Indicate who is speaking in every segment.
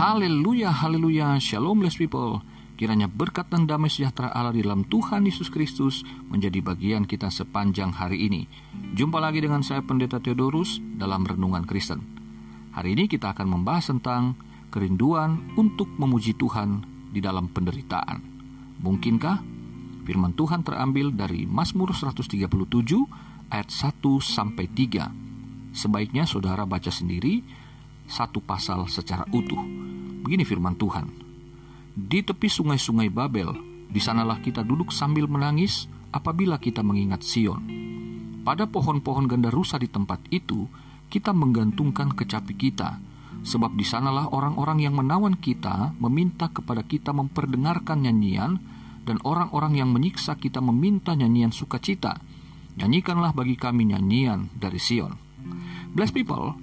Speaker 1: Haleluya, haleluya, shalom blessed people. Kiranya berkat dan damai sejahtera Allah di dalam Tuhan Yesus Kristus menjadi bagian kita sepanjang hari ini. Jumpa lagi dengan saya Pendeta Theodorus dalam Renungan Kristen. Hari ini kita akan membahas tentang kerinduan untuk memuji Tuhan di dalam penderitaan. Mungkinkah firman Tuhan terambil dari Mazmur 137 ayat 1 sampai 3. Sebaiknya saudara baca sendiri satu pasal secara utuh. Begini firman Tuhan di tepi sungai-sungai Babel, di sanalah kita duduk sambil menangis apabila kita mengingat Sion. Pada pohon-pohon ganda rusa di tempat itu, kita menggantungkan kecapi kita, sebab di sanalah orang-orang yang menawan kita meminta kepada kita memperdengarkan nyanyian, dan orang-orang yang menyiksa kita meminta nyanyian sukacita. Nyanyikanlah bagi kami nyanyian dari Sion. Bless people,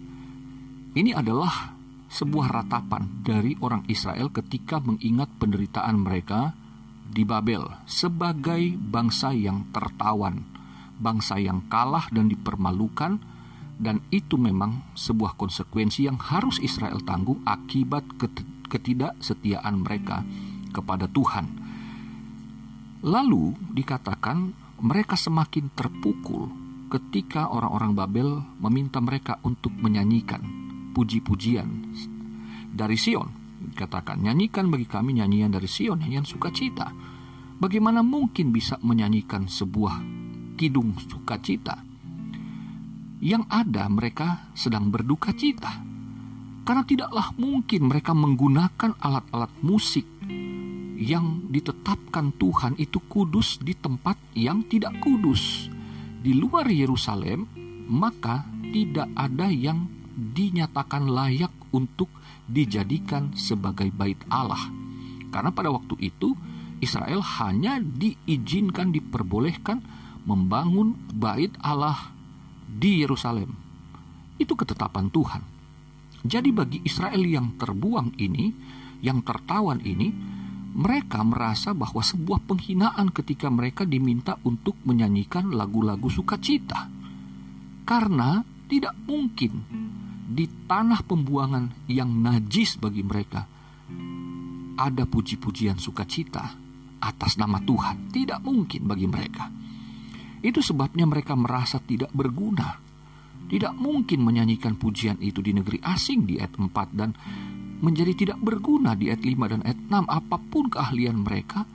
Speaker 1: ini adalah sebuah ratapan dari orang Israel ketika mengingat penderitaan mereka di Babel sebagai bangsa yang tertawan, bangsa yang kalah dan dipermalukan, dan itu memang sebuah konsekuensi yang harus Israel tanggung akibat ketidaksetiaan mereka kepada Tuhan. Lalu dikatakan mereka semakin terpukul ketika orang-orang Babel meminta mereka untuk menyanyikan puji-pujian dari Sion. Katakan, nyanyikan bagi kami nyanyian dari Sion, nyanyian sukacita. Bagaimana mungkin bisa menyanyikan sebuah kidung sukacita? Yang ada mereka sedang berduka cita. Karena tidaklah mungkin mereka menggunakan alat-alat musik yang ditetapkan Tuhan itu kudus di tempat yang tidak kudus. Di luar Yerusalem, maka tidak ada yang dinyatakan layak untuk dijadikan sebagai bait Allah. Karena pada waktu itu Israel hanya diizinkan diperbolehkan membangun bait Allah di Yerusalem. Itu ketetapan Tuhan. Jadi bagi Israel yang terbuang ini, yang tertawan ini, mereka merasa bahwa sebuah penghinaan ketika mereka diminta untuk menyanyikan lagu-lagu sukacita. Karena tidak mungkin di tanah pembuangan yang najis bagi mereka ada puji-pujian sukacita atas nama Tuhan. Tidak mungkin bagi mereka. Itu sebabnya mereka merasa tidak berguna. Tidak mungkin menyanyikan pujian itu di negeri asing di ayat 4 dan menjadi tidak berguna di ayat 5 dan ayat 6. Apa pun keahlian mereka,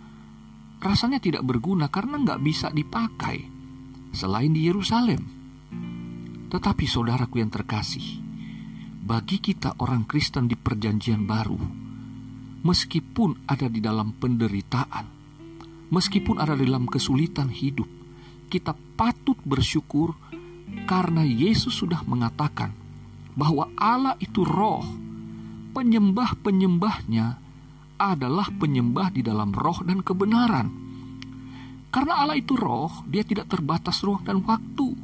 Speaker 1: rasanya tidak berguna karena nggak bisa dipakai selain di Yerusalem. Tetapi saudaraku yang terkasih, bagi kita orang Kristen di Perjanjian Baru, meskipun ada di dalam penderitaan, meskipun ada di dalam kesulitan hidup, kita patut bersyukur karena Yesus sudah mengatakan bahwa Allah itu roh, penyembah-penyembahnya adalah penyembah di dalam roh dan kebenaran. Karena Allah itu roh, dia tidak terbatas roh dan waktu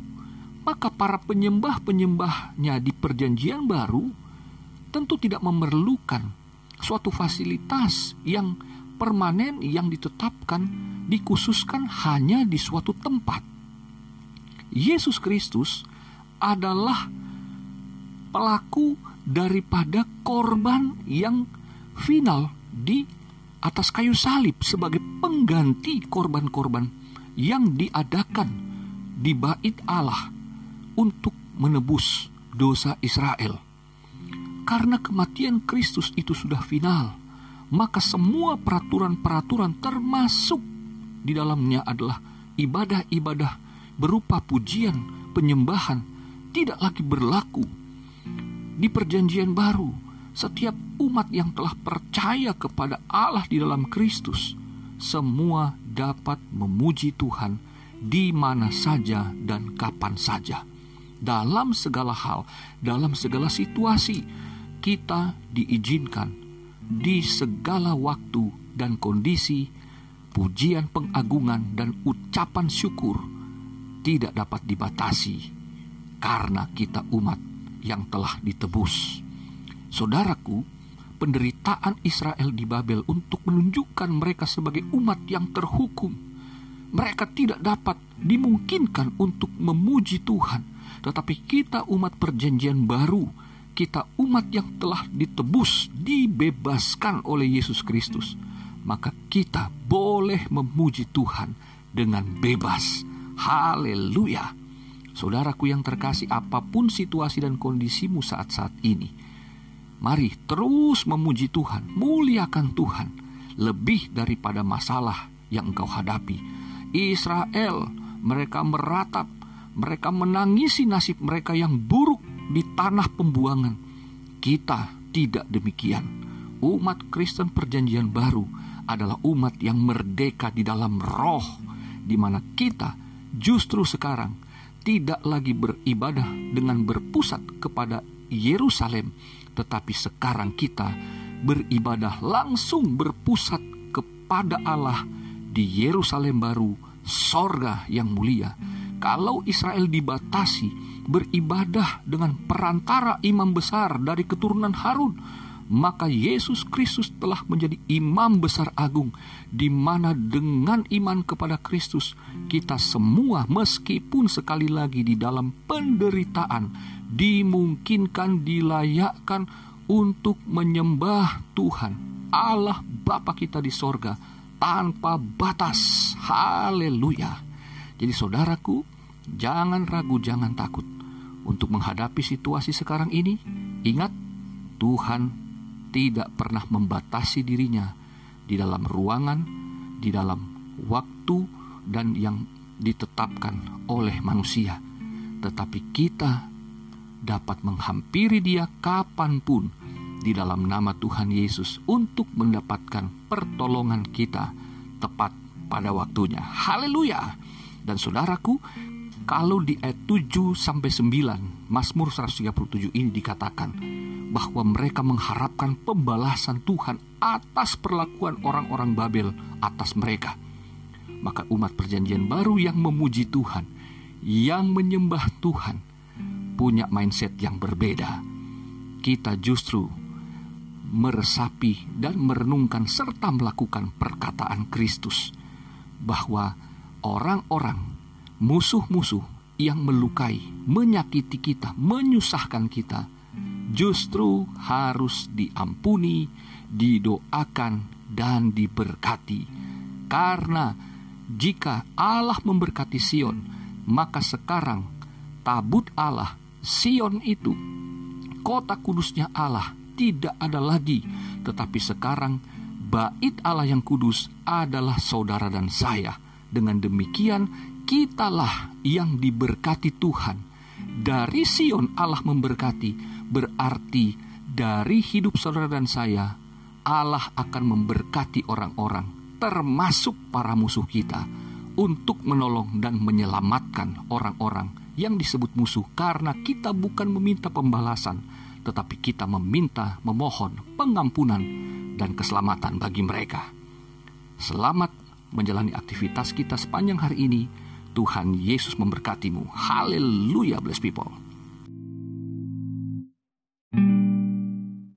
Speaker 1: maka para penyembah-penyembahnya di perjanjian baru tentu tidak memerlukan suatu fasilitas yang permanen yang ditetapkan dikhususkan hanya di suatu tempat. Yesus Kristus adalah pelaku daripada korban yang final di atas kayu salib sebagai pengganti korban-korban yang diadakan di bait Allah untuk menebus dosa Israel. Karena kematian Kristus itu sudah final, maka semua peraturan-peraturan termasuk di dalamnya adalah ibadah-ibadah berupa pujian, penyembahan tidak lagi berlaku. Di perjanjian baru, setiap umat yang telah percaya kepada Allah di dalam Kristus, semua dapat memuji Tuhan di mana saja dan kapan saja dalam segala hal, dalam segala situasi, kita diizinkan di segala waktu dan kondisi, pujian pengagungan dan ucapan syukur tidak dapat dibatasi karena kita umat yang telah ditebus. Saudaraku, penderitaan Israel di Babel untuk menunjukkan mereka sebagai umat yang terhukum. Mereka tidak dapat dimungkinkan untuk memuji Tuhan tetapi kita umat perjanjian baru, kita umat yang telah ditebus, dibebaskan oleh Yesus Kristus, maka kita boleh memuji Tuhan dengan bebas. Haleluya. Saudaraku yang terkasih, apa pun situasi dan kondisimu saat-saat ini, mari terus memuji Tuhan, muliakan Tuhan, lebih daripada masalah yang engkau hadapi. Israel, mereka meratap, mereka menangisi nasib mereka yang buruk di tanah pembuangan. Kita tidak demikian. Umat Kristen Perjanjian Baru adalah umat yang merdeka di dalam roh, di mana kita justru sekarang tidak lagi beribadah dengan berpusat kepada Yerusalem, tetapi sekarang kita beribadah langsung berpusat kepada Allah di Yerusalem baru, sorga yang mulia. Kalau Israel dibatasi, beribadah dengan perantara imam besar dari keturunan Harun, maka Yesus Kristus telah menjadi imam besar agung di mana dengan iman kepada Kristus kita semua meskipun sekali lagi di dalam penderitaan dimungkinkan dilayakkan untuk menyembah Tuhan Allah Bapa kita di sorga tanpa batas. Haleluya jadi saudaraku jangan ragu jangan takut untuk menghadapi situasi sekarang ini, ingat Tuhan tidak pernah membatasi dirinya di dalam ruangan, di dalam waktu, dan yang ditetapkan oleh manusia. Tetapi kita dapat menghampiri dia kapan pun di dalam nama Tuhan Yesus untuk mendapatkan pertolongan kita tepat pada waktunya. Haleluya! Dan saudaraku, kalau di ayat 7 sampai 9 Mazmur 137 ini dikatakan bahwa mereka mengharapkan pembalasan Tuhan atas perlakuan orang-orang Babel atas mereka. Maka umat perjanjian baru yang memuji Tuhan, yang menyembah Tuhan, punya mindset yang berbeda. Kita justru meresapi dan merenungkan serta melakukan perkataan Kristus bahwa orang-orang musuh-musuh yang melukai, menyakiti kita, menyusahkan kita, justru harus diampuni, didoakan, dan diberkati. Karena jika Allah memberkati Sion, maka sekarang tabut Allah, Sion itu, kota kudusnya Allah, tidak ada lagi, tetapi sekarang bait Allah yang kudus adalah saudara dan saya. Dengan demikian, kitalah yang diberkati Tuhan. Dari Sion Allah memberkati, berarti dari hidup saudara dan saya, Allah akan memberkati orang-orang, termasuk para musuh kita, untuk menolong dan menyelamatkan orang-orang yang disebut musuh, karena kita bukan meminta pembalasan, tetapi kita meminta, memohon pengampunan dan keselamatan bagi mereka. Selamat menjalani aktivitas kita sepanjang hari ini Tuhan Yesus memberkatimu. Haleluya, bless people.